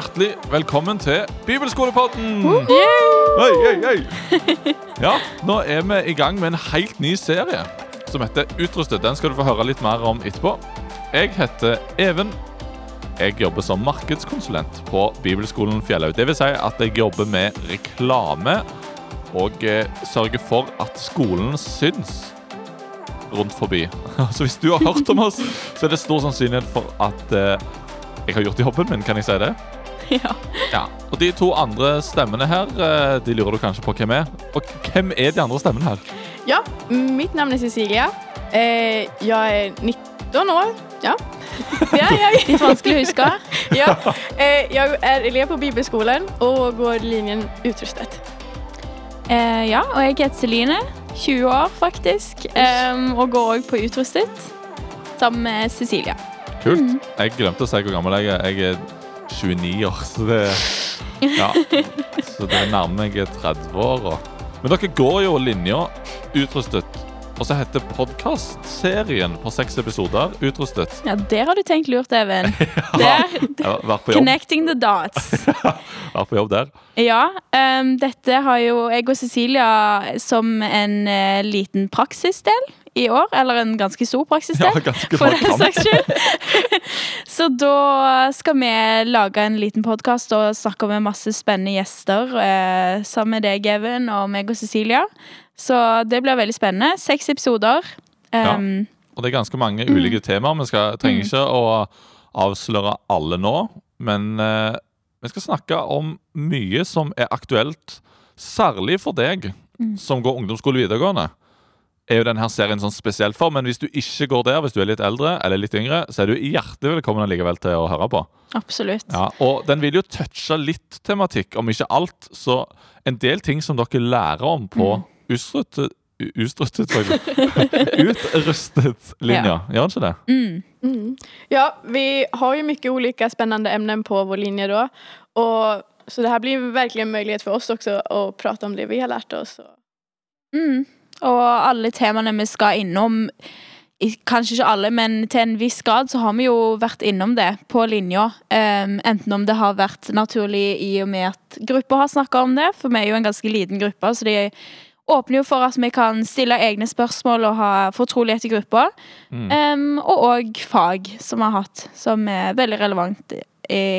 hjertelig velkommen til Bibelskolepodden! Hei, hei. Ja, nå er vi i gang med en helt ny serie som heter Utrustet. Den skal du få høre litt mer om etterpå. Jeg heter Even. Jeg jobber som markedskonsulent på Bibelskolen Fjellhaug. Det vil si at jeg jobber med reklame og eh, sørger for at skolen syns rundt forbi. Så hvis du har hørt om oss, så er det stor sannsynlighet for at eh, jeg har gjort jobben min, kan jeg si det? Ja. Ja. Og de to andre stemmene her, eh, de lurer du kanskje på hvem er. Og hvem er de andre stemmene her? Ja, mitt navn er Cecilia. Eh, jeg er 19 år. Ja, det er jeg. Litt vanskelig å huske. ja. eh, jeg er elev på Bibelskolen og går linjen utrustet. Eh, ja, og jeg heter Celine. 20 år, faktisk. og går òg på Utrustet sammen med Cecilia. Kult. Jeg glemte å si hvor gammel jeg er. Jeg er 29 år, så det Ja. Så det nærmer meg 30-åra. Men dere går jo linja utrustet. Og så heter podkastserien på seks episoder Utrustet. Ja, Der har du tenkt lurt, Even. ja, vært på jobb, connecting the dots. vært på jobb der. Ja, Um, dette har jo jeg og Cecilia som en uh, liten praksisdel i år. Eller en ganske stor praksisdel. Ja, ganske for den saks skyld. Så da skal vi lage en liten podkast og snakke med masse spennende gjester eh, sammen med deg, Even, og meg og Cecilia. Så det blir veldig spennende. Seks episoder. Um, Og det er ganske mange ulike temaer. Vi skal, trenger ikke å avsløre alle nå, men eh, vi skal snakke om mye som er aktuelt, særlig for deg som går ungdomsskole videregående. Er jo denne serien sånn spesielt for, men hvis du ikke går der, hvis du er litt eldre eller litt yngre, så er du hjertelig velkommen allikevel til å høre på. absolutt. Ja, og den vil jo touche litt tematikk, om ikke alt. Så en del ting som dere lærer om på ustruttet Ustruttet, faktisk. Utrustet linja. Gjør den ikke det? Mm. Mm. Ja, vi har jo mye ulike spennende emner på vår linje da. Og, så det her blir virkelig en mulighet for oss også å prate om det vi har lært oss. Mm. Og alle temaene vi skal innom Kanskje ikke alle, men til en viss grad så har vi jo vært innom det på linja. Um, enten om det har vært naturlig i og med at gruppa har snakka om det, for vi er jo en ganske liten gruppe, så de åpner jo for at vi kan stille egne spørsmål og ha fortrolighet i gruppa. Um, og òg fag som vi har hatt, som er veldig relevant i,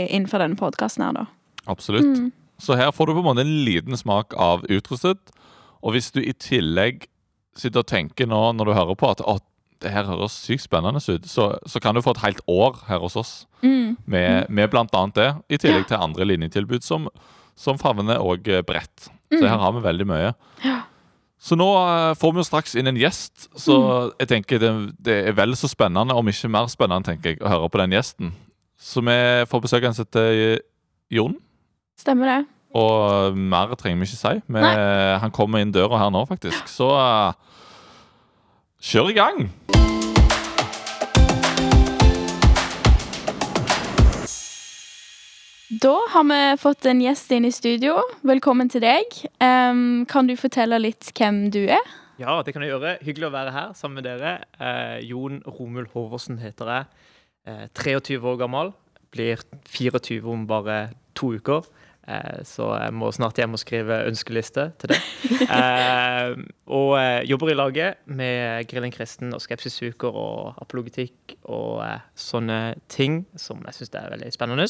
innenfor denne podkasten her, da. Absolutt. Så her får du på en måte en liten smak av utrustet. Og hvis du i tillegg sitter og tenker nå når du hører på at å, det her høres sykt spennende ut, så, så kan du få et helt år her hos oss Mm. med, med blant annet det, i tillegg til andre linjetilbud som, som favner òg bredt. Så her har vi veldig mye. Så nå eh, får vi jo straks inn en gjest, så jeg tenker det, det er vel så spennende, om ikke mer spennende, tenker jeg, å høre på den gjesten. Så vi får besøk av en som heter Jon. Stemmer det. Og mer trenger vi ikke si. Vi, han kommer inn døra her nå, faktisk. Så eh, kjør i gang! Da har vi fått en gjest inn i studio. Velkommen til deg. Um, kan du fortelle litt hvem du er? Ja, det kan jeg gjøre. Hyggelig å være her sammen med dere. Uh, Jon Romul Hoversen heter jeg. Uh, 23 år gammel. Blir 24 om bare to uker. Eh, så jeg må snart hjem og skrive ønskeliste til det. Eh, og eh, jobber i laget med Grillen kristen og Skepsisuker og apologetikk og eh, sånne ting som jeg syns er veldig spennende.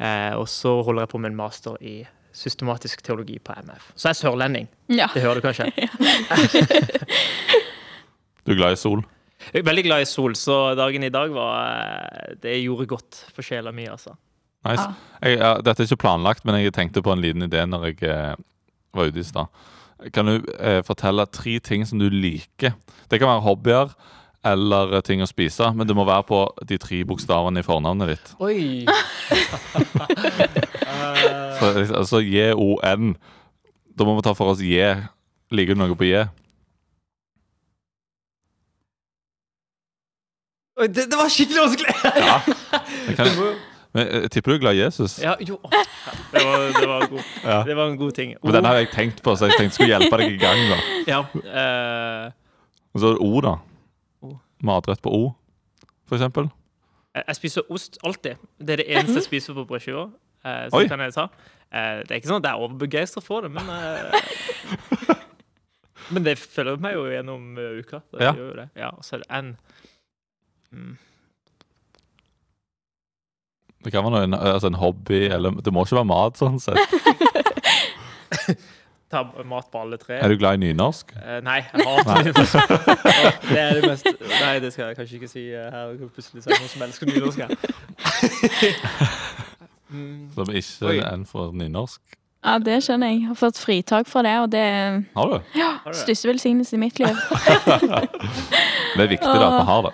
Eh, og så holder jeg på med en master i systematisk teologi på MF. Så jeg er sørlending. Ja. Det hører du kanskje? Du er glad i sol? Jeg er veldig glad i sol, så dagen i dag var eh, Det gjorde godt for sjela mi, altså. Nice. Jeg, ja, dette er ikke planlagt, men jeg tenkte på en liten idé når jeg eh, var ute i stad. Kan du eh, fortelle tre ting som du liker? Det kan være hobbyer eller eh, ting å spise, men det må være på de tre bokstavene i fornavnet ditt. Oi! Så, altså J-O-N. Da må vi ta for oss J. Liker du noe på J? Oi, det, det var skikkelig vanskelig! Jeg, kan, men, eh, jeg tipper du er glad i Jesus. Ja, jo. Det var, det, var god. Ja. det var en god ting. Men den har jeg tenkt på, så jeg tenkte jeg skulle hjelpe deg i gang. da Ja. Uh, Og så er det O, da. O. Matrett på O, for eksempel. jeg jeg spiser ost alltid. Det er det eneste jeg spiser på brødskiva. Uh, så Oi. kan jeg ta. Eh, det er ikke sånn at jeg er overbegeistra for det, men uh, Men det følger meg jo gjennom eh, uka. Det Ja. gjør jo det. Ja, og så er det en mm, Det kan være noe, altså en hobby, eller det må ikke være mat. sånn sett. Ta mat på alle tre. Er du glad i nynorsk? Eh, nei, jeg hater nynorsk. Det er det mest Nei, det skal jeg kanskje ikke si eh, her. Jeg kan plutselig si noen som elsker nynorsk her. Mm, Som ikke er en for nynorsk? Ja, det skjønner jeg. Jeg har fått fritak fra det, og det er Har du? Ja, største velsignelse i mitt liv. Det er viktig da at vi har det.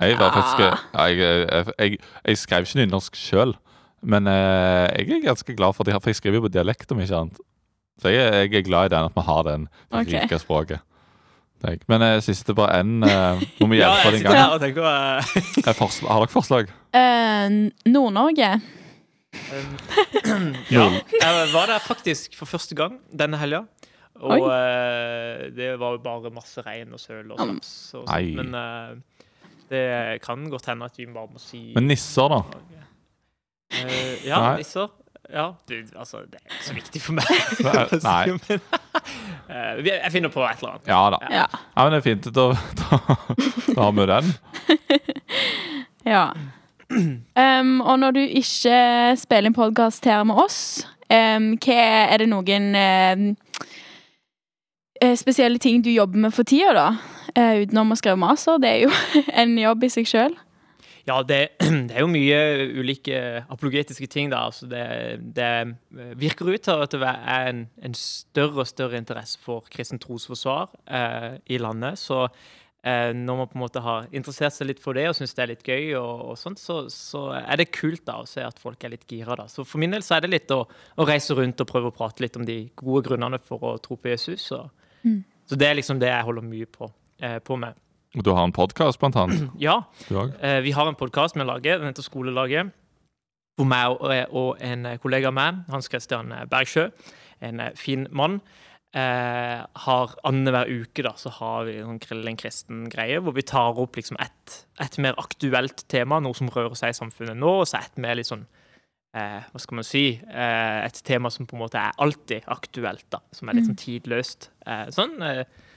Jeg, var Ja. faktisk, ja, jeg, jeg, jeg, jeg skrev ikke nynorsk sjøl, men eh, jeg er ganske glad for det, for jeg skriver jo på dialekt, om ikke annet. Så jeg, er- jeg er glad i den, at vi har den okay. rike språket. Det er. Men eh, siste bare en eh, Må vi Ja, hjelpe jeg din sitter gang? her og tenker uh... Er forsl- Har dere forslag? Uh, Nord-Norge. Um, ja, jeg var der faktisk for første gang denne helga. Og Oi. eh, det var jo bare masse regn og søl og slaps. Og. Men det kan godt hende at vi bare må si Men nisser, da? Eh, ja, Nei. nisser. Ja, du, altså, det er ikke så viktig for meg. Nei. Men, eh, jeg finner på et eller annet. Ja da. Ja. Ja, men det er fint. Da, da, da har vi den. ja. Um, og når du ikke spiller en podkast her med oss, um, hva er det noen um, eh, spesielle ting du jobber med for tida, da? Eh, utenom å skrive maser. Det er jo en jobb i seg sjøl. Ja, det, det er jo mye ulike apologetiske ting, da. Altså det, det virker ut til at det er en, en større og større interesse for kristen trosforsvar eh, i landet. Så eh, når man på en måte har interessert seg litt for det og syns det er litt gøy, og, og sånt, så, så er det kult da å se at folk er litt gira. da. Så for min del så er det litt å, å reise rundt og prøve å prate litt om de gode grunnene for å tro på Jesus. Så, så det er liksom det jeg holder mye på, eh, på med. Og du har en podkast, blant annet. Ja, Eh, vi har en podkast vi lager, den heter Skolelaget. Hvor meg og, og en kollega av meg, Hans Christian Bergsjø, en eh, fin mann, eh, har annenhver uke da, så har vi en grill en kristen-greie, hvor vi tar opp liksom et, et mer aktuelt tema, noe som rører seg i samfunnet nå, og så et mer litt sånn eh, hva skal man si, eh, et tema som på en måte er alltid aktuelt, da, som er litt sånn tidløst. Eh, sånn, eh, eh,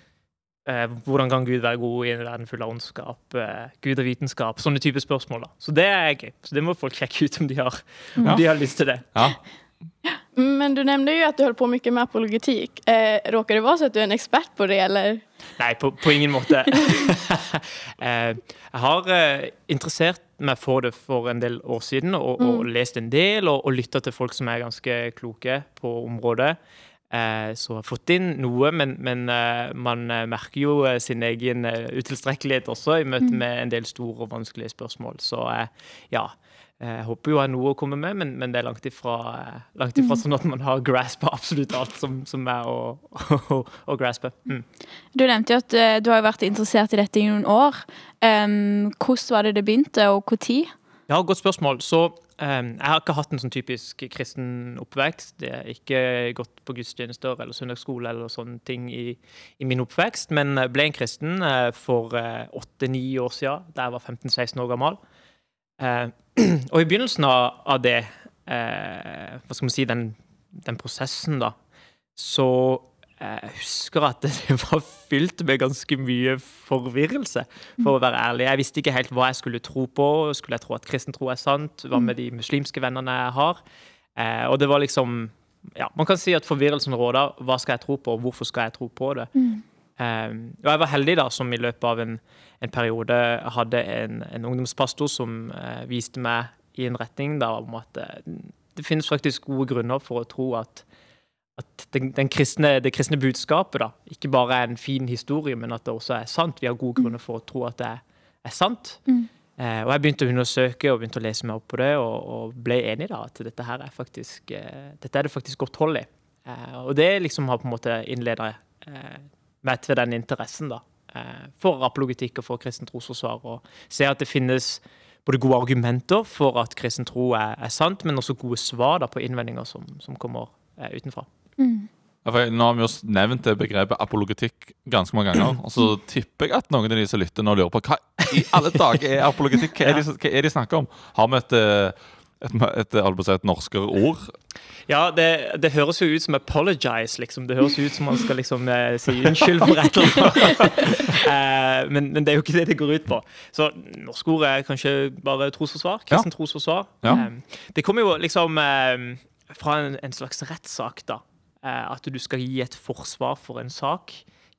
hvordan kan Gud være god i en verden full av ondskap? Eh, Gud og vitenskap? Sånne type spørsmål. da. Så det er gøy. Så det må folk sjekke ut om de har, om Ja. de har lyst til det. Ja. Men du nevnte jo at du holdt på mye med apologetikk. Eh, råker det være så at du er en ekspert på det eller? Nei, på, på ingen måte. eh, jeg har eh, interessert meg for det for en del år siden, og, og lest en del, og, og lytta til folk som er ganske kloke på området. Eh, så har fått inn noe, men, men eh, man eh, merker jo sin egen utilstrekkelighet også i møte med en del store og vanskelige spørsmål. Så ja. Jeg håper jo jeg har noe å komme med, men, men det er langt ifra, langt ifra sånn at man har grasp på absolutt alt som, som er å, å, å graspe. Mm. Du nevnte jo at du har vært interessert i dette i noen år. Um, hvordan var det det begynte, og når? Ja, godt spørsmål. Så jeg har ikke hatt en sånn typisk kristen oppvekst. Jeg har ikke gått på gudstjenester eller søndagsskole eller sånne ting i, i min oppvekst, men eh, ble en kristen eh, for åtte-ni år siden, da jeg var 15-16 år gammel. Eh, og i begynnelsen av, av det, eh, hva skal man si, den, den prosessen, da, så jeg husker at det var fylt med ganske mye forvirrelse, for å være ærlig. Jeg visste ikke helt hva jeg skulle tro på. Skulle jeg tro at kristen tro er sant? Hva med de muslimske vennene jeg har? Eh, og det var liksom Ja, man kan si at forvirrelsen råder. Hva skal jeg tro på, og hvorfor skal jeg tro på det? Eh, og jeg var heldig da, som i løpet av en, en periode hadde en, en ungdomspastor som eh, viste meg i en retning da, om at eh, det finnes faktisk gode grunner for å tro at at den, den kristne, det kristne budskapet da, ikke bare er en fin historie, men at det også er sant. Vi har gode grunner for å tro at det er, er sant. Eh, og jeg begynte å undersøke og begynte å lese meg opp på det, og, og ble enig da at dette her er faktisk eh, dette er det faktisk godt hold i. Eh, og det liksom har på en måte innleda eh, meg til den interessen da, eh, for apologetikk og for kristen trosforsvar. Og se at det finnes både gode argumenter for at kristen tro er, er sant, men også gode svar da, på innvendinger som, som kommer eh, utenfra. For Nå har vi jo nevnt det begrepet apologetikk ganske mange ganger. Og så tipper jeg at noen av de som lytter nå lurer på hva i alle dager er apologetikk? Hva er, de, er de snakker om? Har vi et, eh, et, et, et, et norskere ord. Ja, det, det, høres jo ut som 'apologize', liksom. Det høres jo ut som man skal liksom eh, si unnskyld for et eller annet. eh, men, men, det er jo ikke det det går ut på. Så norsk ord er kanskje bare trosforsvar. Kristen ja. trosforsvar. Ja. Eh, det kommer jo liksom eh, fra en, en, slags rettssak, da. Eh, at du skal gi et forsvar for en sak,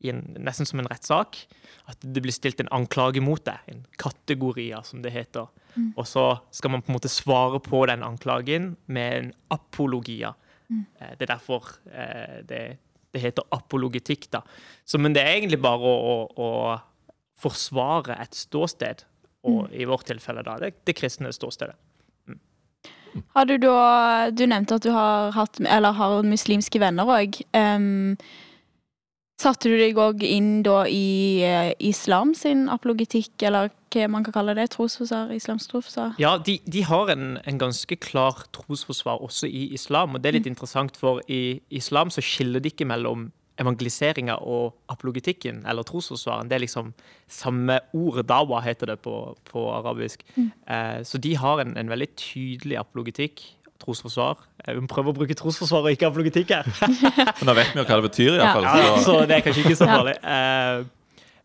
en, nesten som en rettssak. At det blir stilt en anklage mot deg. En kategoria, som det heter. Mm. Og så skal man på en måte svare på den anklagen med en apologia. Mm. Eh, det er derfor eh, det, det, heter apologetikk. da. Så, men det er egentlig bare å, å, å forsvare et ståsted. Og mm. i vårt tilfelle da, det, det kristne ståstedet. Har du da Du nevnte at du har hatt, eller har muslimske venner òg. Um, Satte du deg òg inn da i uh, islam sin apologetikk, eller hva man kan kalle det? Trosforsvar? Islams trosforsvar? Ja, de, de har en, en, ganske klar trosforsvar også i islam. Og det er litt mm. interessant, for i islam så skiller de ikke mellom evangeliseringa og apologetikken, eller trosforsvaren. Det er liksom samme ord. Dawa heter det på, på arabisk. Mm. Eh, så de har en, en veldig tydelig apologetikk trosforsvar. Hun prøver å bruke trosforsvar og ikke apologetikk her. Men da vet vi jo hva det betyr, iallfall. Ja, ja, så det er kanskje ikke så farlig. Eh,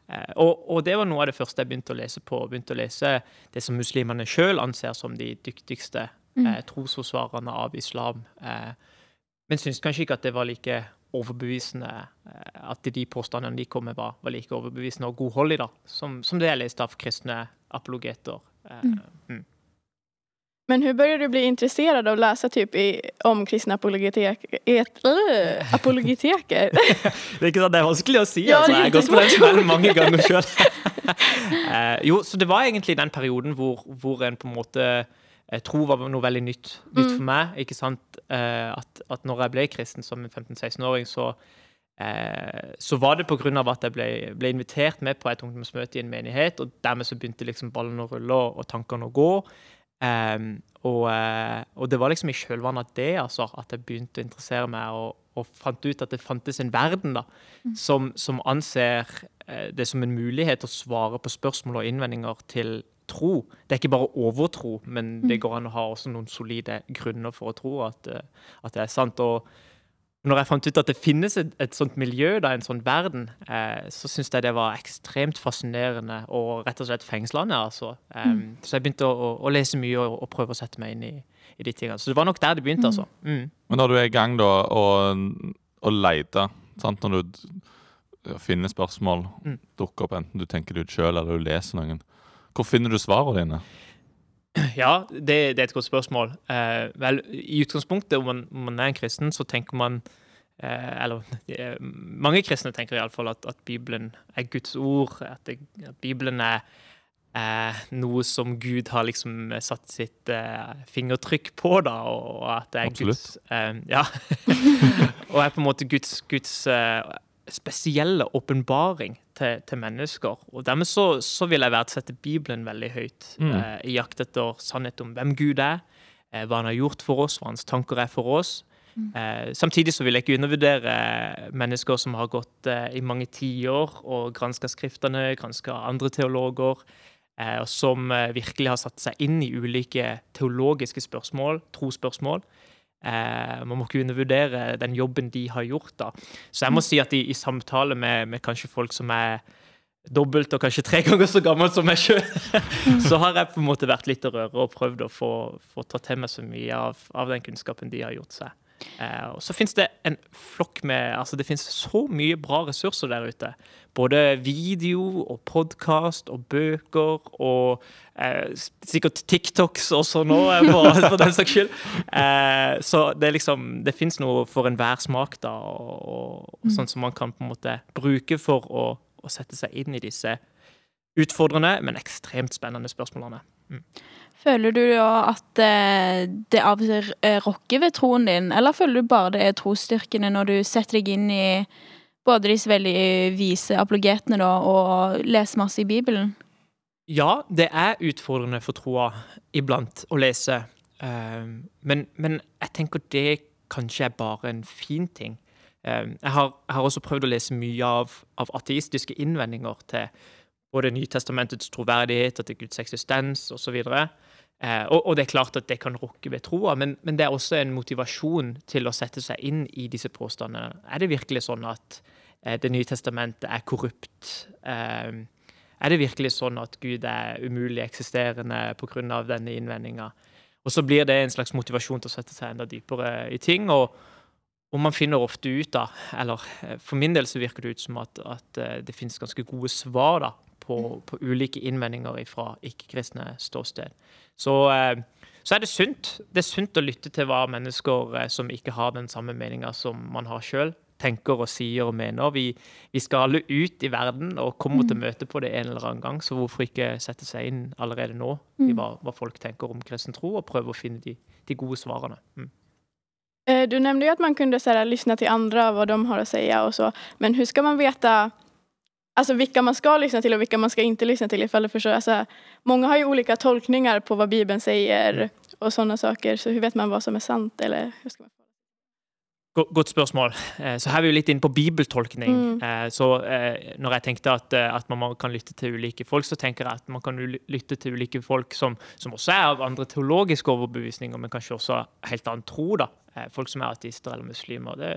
uh, og, og, det var noe av det første jeg begynte å lese på. Begynte å lese det som muslimene sjøl anser som de dyktigste uh, trosforsvarerne av islam. men syntes kanskje ikke at det var like overbevisende At de påstandene de kom med, var, var like overbevisende og godholdige da, som, som det jeg leste av kristne apologeter. Mm. Mm. Men hvordan begynte du bli interessert av å lese typ i, om kristne apologetek, et, uh, apologeteker? det er ikke sant, det er vanskelig å si. Ja, altså. Jeg har gått på den smellen mange ganger sjøl. eh, jo, så det var egentlig den perioden hvor, hvor en på en måte jeg tro var noe veldig nytt, nytt mm. for meg. ikke sant? Eh, at, at når jeg ble kristen som 15-16-åring, så, eh, så var det pga. at jeg ble, ble, invitert med på et ungdomsmøte i en menighet. og Dermed så begynte liksom ballen å rulle og, og tankene å gå. Um, og, uh, og, det var liksom i kjølvannet av det altså, at jeg begynte å interessere meg og, og fant ut at det fantes en verden da, mm. som, som, anser uh, det som en mulighet å svare på spørsmål og innvendinger til tro. Det er ikke bare overtro, men det mm. går an å ha også noen solide grunner for å tro at, uh, at det er sant. Og når jeg fant ut at det finnes et, et sånt miljø, da, en sånn verden, eh, så syntes jeg det var ekstremt fascinerende og rett og slett fengslende. altså. Um, mm. Så jeg begynte å, å lese mye og, og, prøve å sette meg inn i, i, de tingene. Så det var nok der det begynte. Mm. altså. Mm. Men når du er i gang da og, og leter, sant? når du finner spørsmål, mm. dukker opp enten du tenker det ut sjøl eller du leser noen, hvor finner du svarene dine? Ja, det, det, er et godt spørsmål. Eh, vel, I utgangspunktet, om man, om man, er en kristen, så tenker man eh, Eller eh, mange kristne tenker iallfall at, at Bibelen er Guds ord. At, det, at Bibelen er noe som Gud har liksom satt sitt uh, fingertrykk på, da, og, og at det er Absolutt. Guds Ja. og er på en måte Guds, Guds spesielle åpenbaring til, til, mennesker. Og Dermed så, så vil jeg verdsette Bibelen veldig høyt mm. eh, i jakt etter sannhet om hvem Gud er, eh, hva han har gjort for oss, hva hans tanker er for oss. Mm. Eh, samtidig så vil jeg ikke undervurdere mennesker som har gått eh, i mange tiår og granska skriftene, granska andre teologer, eh, og som eh, virkelig har satt seg inn i ulike teologiske spørsmål, trosspørsmål. Eh, man må ikke undervurdere den jobben de har gjort. da. Så jeg må si at i, i samtale med, med, kanskje folk som er dobbelt og kanskje tre ganger så gammel som meg sjøl, så har jeg på en måte vært litt å røre og prøvd å få, få ta til meg så mye av, av den kunnskapen de har gjort seg. Eh, og så finnes det en flokk med altså Det finnes så mye bra ressurser der ute. Både video og podkast og bøker og eh, sikkert TikToks også nå, eh, for, for den saks skyld. Eh, så det liksom Det fins noe for enhver smak, da, og, og, og, sånn som man kan på en måte bruke for å, å sette seg inn i disse utfordrende, men ekstremt spennende spørsmålene. Føler du at eh, det av og til eh, ved troen din, eller føler du bare det er trosstyrkene når du setter deg inn i både disse veldig vise apologetene da, og leser masse i Bibelen? Ja, det er utfordrende for troa iblant å lese, ehm, men, men, jeg tenker det kanskje er bare en fin ting. Jeg har, jeg har også prøvd å lese mye av, av ateistiske innvendinger til både Nytestamentets troverdighet og til Guds eksistens osv. Eh, og, og, det er klart at det kan rokke ved troa, men, men, det er også en motivasjon til å sette seg inn i disse påstandene. Er det virkelig sånn at eh, Det nye testamentet er korrupt? Eh, er det virkelig sånn at Gud er umulig eksisterende pga. denne innvendinga? Og så blir det en slags motivasjon til å sette seg enda dypere i ting. og og man finner ofte ut, da, eller eh, for min del så virker det ut som at, at det finnes ganske gode svar da, på, på ulike innvendinger fra ikke-kristne ståsted. Så, eh, så, er det sunt. Det er sunt å lytte til hva mennesker som ikke har den samme meninga som man har sjøl, tenker og sier og mener. Vi, vi, skal alle ut i verden og kommer til mm. møte på det en eller annen gang, så hvorfor ikke sette seg inn allerede nå i mm. hva, hva folk tenker om kristen tro, og prøve å finne de, de gode svarene. Mm. Eh, du nämnde ju att man kunde så här, lyssna till andra, vad de har att säga och så. Men hur ska man veta alltså, vilka man ska lyssna till och vilka man ska inte lyssna till? Ifall du förstår. Alltså, har ju olika tolkningar på vad Bibeln säger og sådana saker. Så hur vet man vad som är sant? Eller hur ska man Godt spørsmål. Eh, så her er vi jo litt inne på bibeltolkning. Mm. Eh, så når jeg tenkte at, at, man kan lytte til ulike folk, så tenker jeg at man kan lytte til ulike folk som, som også er av andre teologiske overbevisninger, men kanskje også helt annen tro. da. Eh, folk som er ateister eller muslimer. Det,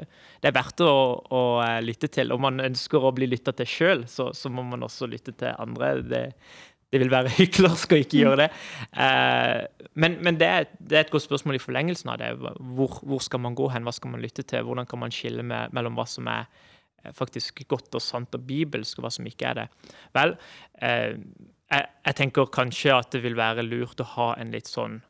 det er verdt å, å, eh, lytte til. Om man ønsker å bli lytta til sjøl, så, så, må man også lytte til andre. Det, det vil være hyklersk å ikke gjøre det. Eh, men, men det, er, det, er, et godt spørsmål i forlengelsen av det. Hvor, hvor, skal man gå hen? Hva skal man lytte til? Hvordan kan man skille med, mellom hva som er eh, faktisk godt og sant og bibelsk, og hva som ikke er det? Vel, eh, jeg, jeg tenker kanskje at det vil være lurt å ha en litt sånn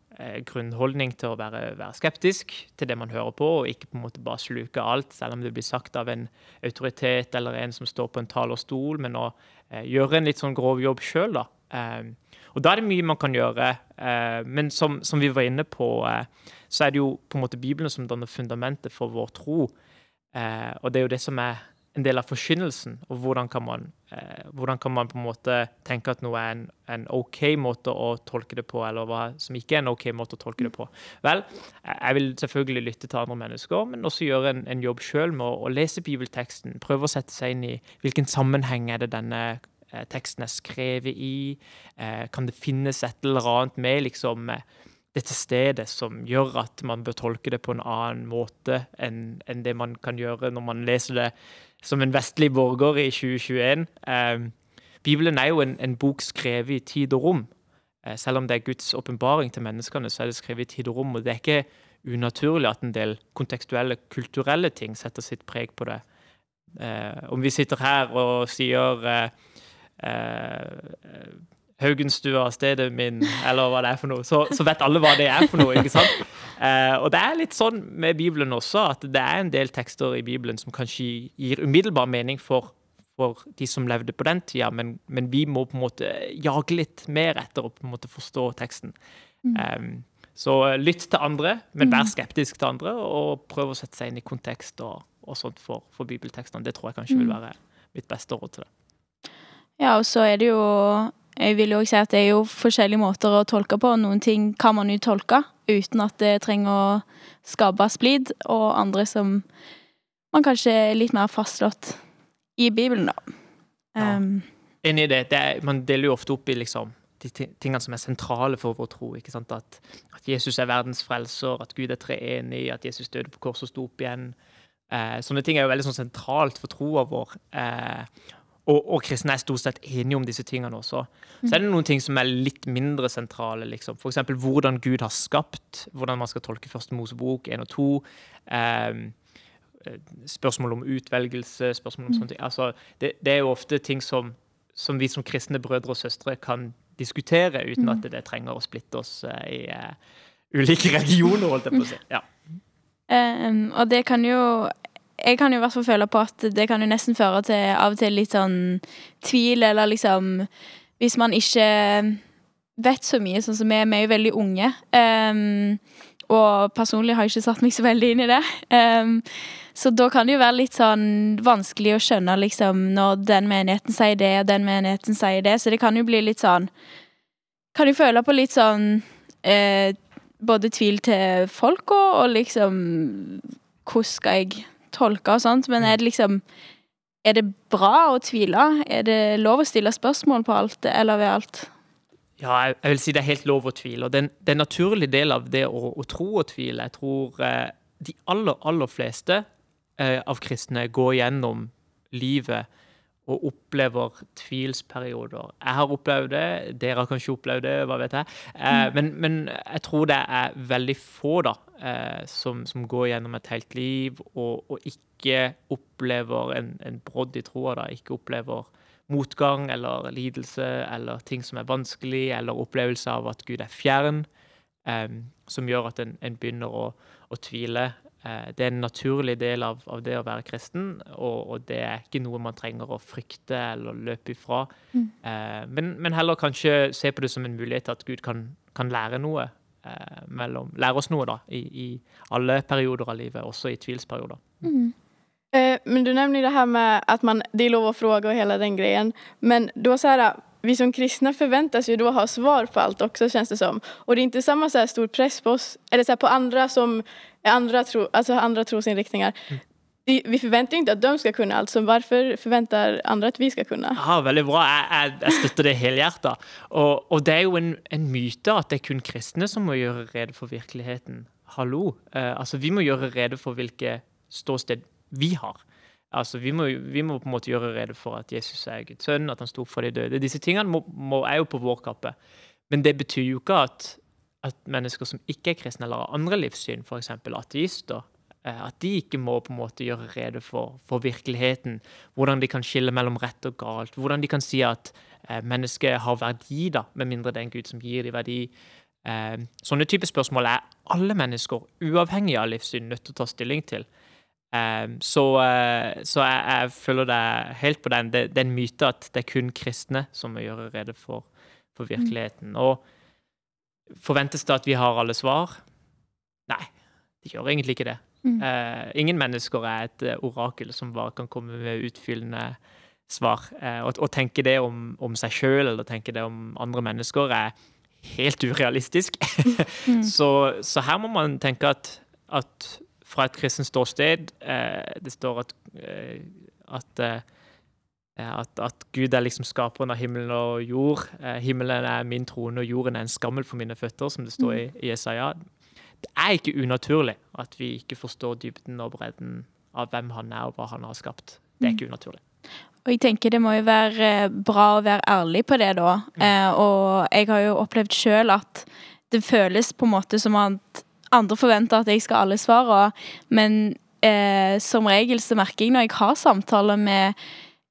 grunnholdning til å være, være, skeptisk til det man hører på, og ikke på en måte bare sluke alt, selv om det blir sagt av en autoritet eller en som står på en talerstol, men å eh, gjøre en litt sånn grov jobb sjøl, da. Eh, og da er det mye man kan gjøre, eh, men som, som, vi var inne på, eh, så er det jo på en måte Bibelen som danner fundamentet for vår tro. Eh, og det er jo det som er en del av forkynnelsen, og hvordan kan man, hvordan kan man på en måte tenke at noe er en, en, OK måte å tolke det på, eller hva som ikke er en OK måte å tolke det på. Vel, jeg vil selvfølgelig lytte til andre mennesker, men også gjøre en, en jobb sjøl med å, å, lese bibelteksten. Prøve å sette seg inn i hvilken sammenheng er det denne teksten er skrevet i. Eh, kan det finnes et eller annet med liksom eh, dette stedet som gjør at man bør tolke det på en annen måte enn, enn det man kan gjøre når man leser det som en vestlig borger i 2021. Eh, Bibelen er jo en, en, bok skrevet i tid og rom. Eh, selv om det er Guds åpenbaring til menneskene, så er det skrevet i tid og rom. Og det er ikke unaturlig at en del kontekstuelle, kulturelle ting setter sitt preg på det. Eh, om vi sitter her og sier eh, eh, Haugenstua, stedet min, eller hva det er for noe, så, så, vet alle hva det er for noe. ikke sant? Eh, og det er litt sånn med Bibelen også, at det er en del tekster i Bibelen som kanskje gir umiddelbar mening for, for de som levde på den tida, men, men, vi må på en måte jage litt mer etter å på en måte forstå teksten. Mm. Um, så lytt til andre, men vær mm. skeptisk til andre, og prøv å sette seg inn i kontekst og, og sånt for, for bibeltekstene. Det tror jeg kanskje vil mm. være mitt beste råd til det. Ja, og så er det jo jeg vil jo også si at det er jo forskjellige måter å tolke på. Noen ting kan man jo tolke uten at det trenger å skape splid, og andre som man kanskje er litt mer fastslått i Bibelen, da. Ja. Um, Enig i det. det er, man deler jo ofte opp i liksom de tingene som er sentrale for vår tro. ikke sant? At, at Jesus er verdens frelser, at Gud er treenig, at Jesus døde på korset og sto opp igjen. Eh, sånne ting er jo veldig sånn sentralt for troa vår. Eh, og, og, kristne er stort sett enige om disse tingene også. Så er det noen ting som er litt mindre sentrale. liksom. F.eks. hvordan Gud har skapt, hvordan man skal tolke Første Mosebok 1 og 2. Eh, spørsmål om utvelgelse, spørsmål om mm. sånne ting. Altså, det, det, er jo ofte ting som, som, vi som kristne brødre og søstre kan diskutere, uten at det, det trenger å splitte oss eh, i eh, ulike regioner, holdt jeg på å si. Ja. Um, og det kan jo jeg kan jo i hvert fall føle på at det kan jo nesten føre til av og til litt sånn tvil, eller liksom Hvis man ikke vet så mye, sånn som vi vi er jo veldig unge. Um, og personlig har jeg ikke satt meg så veldig inn i det. Um, så da kan det jo være litt sånn vanskelig å skjønne liksom når den menigheten sier det, og den menigheten sier det. Så det kan jo bli litt sånn Kan jo føle på litt sånn eh, Både tvil til folk og, og liksom Hvordan skal jeg tolke og sånt, men er det liksom Er det bra å tvile? Er det lov å stille spørsmål på alt, eller ved alt? ja, jeg vil si det er helt lov å tvile. Og det er en naturlig del av det å, å tro og tvile. Jeg tror eh, de aller, aller fleste eh, av kristne går gjennom livet og opplever tvilsperioder. Jeg har opplevd det, dere har kanskje opplevd det, hva vet jeg. Eh, men, men jeg tror det er veldig få da, eh, som, som går gjennom et helt liv og, og ikke opplever en, en brodd i troa. da, Ikke opplever motgang eller lidelse eller ting som er vanskelig, eller opplevelse av at Gud er fjern, eh, som gjør at en, en begynner å, å tvile. Eh, det er en naturlig del av, av det å være kristen, og, og det er ikke noe man trenger å frykte eller løpe ifra. Eh, men, men heller kanskje se på det som en mulighet til at Gud kan, kan lære noe. Eh, mellom, lære oss noe da, i, i alle perioder av livet, også i tvilsperioder. Eh, men du nevner det her med at man, det er lov å fråga og hele den greien, Men da så här, vi som kristna förväntas ju då ha svar på allt också känns det som. Och det är inte samma så stor press på oss, eller så på andra som andra, tro, alltså andra trosinriktningar. Vi, förväntar ju inte att de skal kunne alt, så hvorfor forventer andre at vi skal kunne? Ja, Veldig bra. Jeg, jeg, jeg støtter det helhjertet. Og, og det er jo en, en myte at det er kun kristne som må gjøre rede for virkeligheten. Hallo. Eh, altså, vi må gjøre rede for hvilke ståsted vi har. Altså, vi må, vi må på en måte gjøre rede for at Jesus er Guds sønn, at han sto opp for de døde. Disse tingene må, må, er jo på vår kappe. Men det betyr jo ikke at, at mennesker som ikke er kristne, eller har andre livssyn, f.eks. ateister, eh, at de ikke må på en måte gjøre rede for, for virkeligheten. Hvordan de kan skille mellom rett og galt. Hvordan de kan si at eh, mennesket har verdi, da, med mindre det er en Gud som gir dem verdi. Eh, sånne type spørsmål er alle mennesker, uavhengig av livssyn, nødt til å ta stilling til. Eh, så eh, så jeg, jeg føler det helt på den. Det, det er en myte at det er kun kristne som må gjøre rede for, for virkeligheten. Og forventes det at vi har alle svar? Nei, det gjør egentlig ikke det. Eh, ingen mennesker er et eh, orakel som bare kan komme med utfyllende svar. Uh, å, å, tenke det om, om seg sjøl eller tenke det om andre mennesker er helt urealistisk. så, så her må man tenke at, at fra et kristent ståsted eh, Det står at, eh, at at, at Gud er liksom skaperen av himmelen og jord. Eh, himmelen er min trone, og jorden er en skammel for mine føtter, som det står i, i Jesaja. Det er ikke unaturlig at vi ikke forstår dybden og bredden av hvem han er, og hva han har skapt. Det er ikke unaturlig. Og jeg tenker det må jo være eh, bra å være ærlig på det, da. Eh, og jeg har jo opplevd sjøl at det føles på en måte som at andre forventer at jeg skal alle svare, men eh, som regel så merker jeg når jeg har samtaler med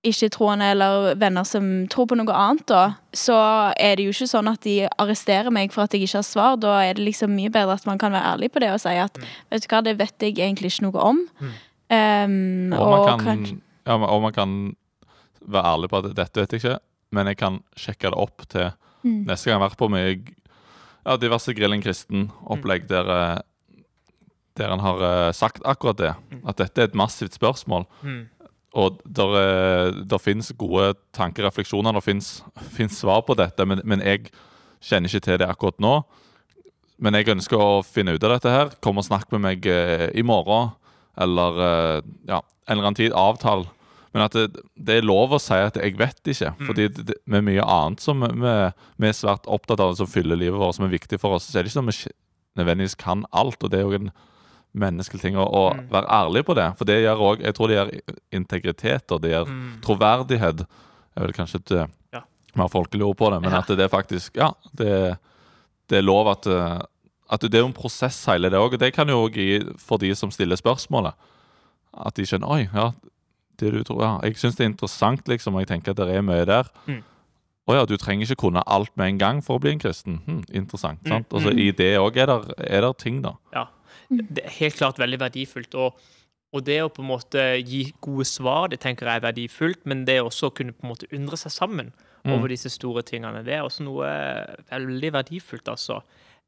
ikke-troende eller venner som tror på noe annet, da, så er det jo ikke sånn at de arresterer meg for at jeg ikke har svar. Da er det liksom mye bedre at man kan være ærlig på det og si at vet du hva, det vet jeg egentlig ikke noe om. Um, Og man kan, kanskje- ja, og man kan være ærlig på at dette vet jeg ikke, men jeg kan sjekke det opp til Mm. neste gang jeg har vært på med ja, diverse Grillen kristen-opplegg der, eh, der han har eh, sagt akkurat det. At dette er et massivt spørsmål. Mm. Og der, eh, der finnes gode tankerefleksjoner, det finnes, svar på dette, men, men jeg kjenner ikke til det akkurat nå. Men jeg ønsker å finne ut av dette her. Kom og snakk med meg eh, i morgen, eller eh, ja, en eller annen tid. Avtal. Men at det, det er lov å si at 'jeg vet ikke'. Fordi det, det, med mye annet som vi, vi er svært opptatt av, som fyller livet vårt, som er viktig for oss, så er det ikke sånn at vi nødvendigvis kan alt. Og det er jo en menneskelig ting Og mm. være ærlig på det. For det gjør òg Jeg tror det gjør integritet, og det gjør Mm. troverdighet. Jeg vil kanskje ikke Ja. mer folkelig ord på det, men Ja. at det er faktisk Ja, det, det er lov at eh, At det er jo en prosess, hele det òg. Og det kan jo òg gi for de som stiller spørsmålet. At de skjønner Oi, ja, det du tror ja. Jeg syns det er interessant, liksom, og jeg tenker at det er mye der. Mm. Å ja, du trenger ikke kunne alt med en gang for å bli en kristen. Hm, interessant. Mm, sant? Og så mm. I det òg er, det ting, da. Ja. Det er helt klart veldig verdifullt. Og, og det å på en måte gi gode svar, det tenker jeg er verdifullt, men det også å kunne på en måte undre seg sammen Mm. over disse store tingene, det er også noe veldig verdifullt, altså.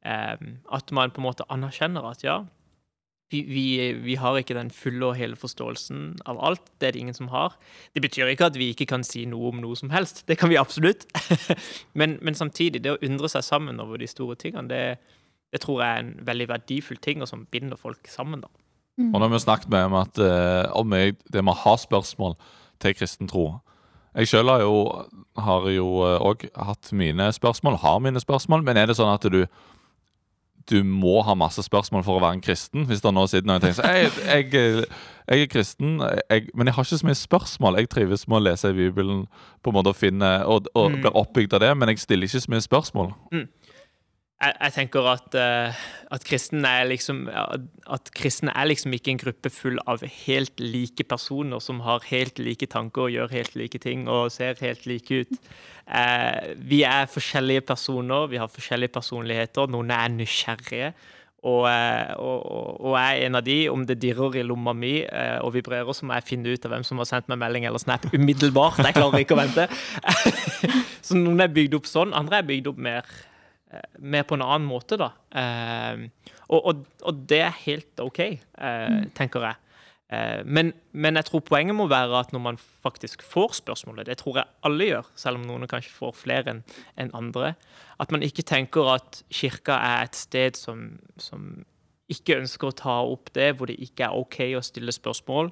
Em, at man på en måte anerkjenner at ja, vi, vi, vi har ikke den fulle og hele forståelsen av alt. Det er det ingen som har. Det betyr ikke at vi ikke kan si noe om noe som helst. Det kan vi absolutt. men, men samtidig, det å undre seg sammen over de store tingene, det, det tror jeg er en veldig verdifull ting, og som binder folk sammen. da. Og nå har vi snakket med om at eh, om jeg, det med å ha spørsmål til kristen tro Jeg sjøl har jo har òg hatt mine spørsmål, har mine spørsmål, men er det sånn at du du må ha masse spørsmål for å være en kristen. Hvis det nå sitter noen og tenker sånn, jeg, jeg, jeg er kristen, jeg, men jeg har ikke så mye spørsmål. Jeg trives med å lese i Bibelen på en måte å finne, og, og Mm. blir oppbygd av det, men jeg stiller ikke så mye spørsmål. Jeg, jeg tenker at, uh, at kristne er liksom at, kristne er liksom ikke en gruppe full av helt like personer som har helt like tanker og gjør helt like ting og ser helt like ut. Eh, vi er forskjellige personer, vi har forskjellige personligheter. Noen er nysgjerrige. Eh, og, og, og jeg er en av de. Om det dirrer i lomma mi eh, og vibrerer, så må jeg finne ut av hvem som har sendt meg melding eller snap umiddelbart. Jeg klarer ikke å vente. så noen er bygd opp sånn, andre er bygd opp mer eh, mer på en annen måte, da. Eh, og, og, og det er helt OK, eh, tenker jeg. Eh, men, men jeg tror poenget må være at når man faktisk får spørsmålet, det tror jeg alle gjør, selv om noen kanskje får flere enn en andre, at man ikke tenker at kirka er et sted som, som ikke ønsker å ta opp det, hvor det ikke er OK å stille spørsmål.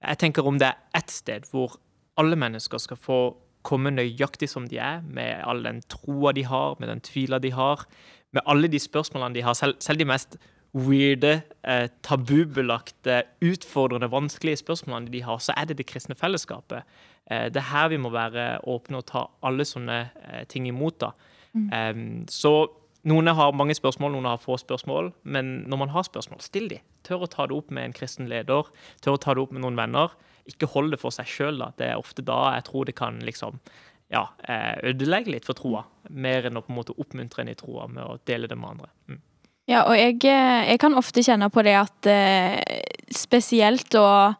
Jeg tenker om det er ett sted hvor alle mennesker skal få komme nøyaktig som de er, med all den troa de har, med den tvila de har, med alle de spørsmålene de har, selv, selv de mest weirde, eh, tabubelagte, utfordrende, vanskelige spørsmålene de har, så er det det kristne fellesskapet. Eh, det er her vi må være åpne og ta alle sånne eh, ting imot. da. Em, så noen har mange spørsmål, noen har få spørsmål, men når man har spørsmål, still de. Tør å ta det opp med en kristen leder, tør å ta det opp med noen venner. Ikke holder det for seg sjøl. Det er ofte da jeg tror det kan liksom ja, eh, ødelegge litt for troa, mer enn å på en måte oppmuntre en i troa med å dele det med andre. Mm. Ja, og jeg, eh, jeg kan ofte kjenne på det at eh, spesielt da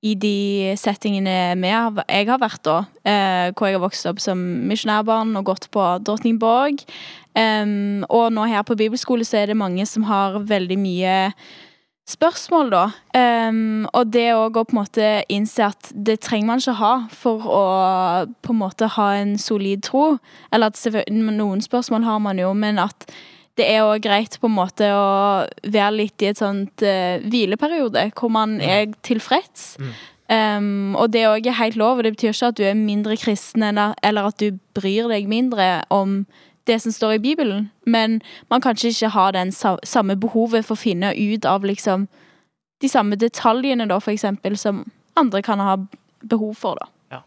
i de settingene jeg har vært da, hvor jeg har vokst opp som misjonærbarn og gått på Drottningborg, og nå her på bibelskole så er det mange som har veldig mye spørsmål, da. Um, og det òg å på en måte innse at det trenger man ikke ha for å på en måte ha en solid tro. Eller at noen spørsmål har man jo, men at det er òg greit på en måte å være litt i et sånt uh, hvileperiode, hvor man er tilfreds. Mm. Um, og det òg er helt lov, og det betyr ikke at du er mindre kristen eller, eller at du bryr deg mindre om det som står i Bibelen, men man kanskje ikke har den samme behovet for å finne ut av liksom de samme detaljene, da, for eksempel, som andre kan ha behov for, da. Ja.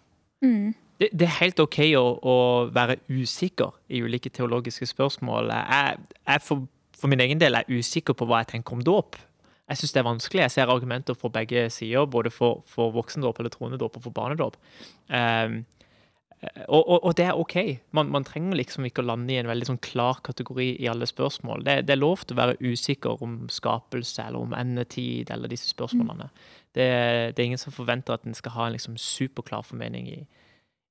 Mm. Det, det er helt OK å, å være usikker i ulike teologiske spørsmål. Jeg, jeg for, for min egen del er usikker på hva jeg tenker om dåp. Jeg syns det er vanskelig. Jeg ser argumenter for begge sider, både for, for voksendåp eller tronedåp og for barnedåp. Um, og, og, og det er OK. Man, man, trenger liksom ikke å lande i en veldig sånn klar kategori i alle spørsmål. Det, det, er lov til å være usikker om skapelse eller om endetid eller disse spørsmålene. Det, det, er ingen som forventer at en skal ha en liksom superklar formening i,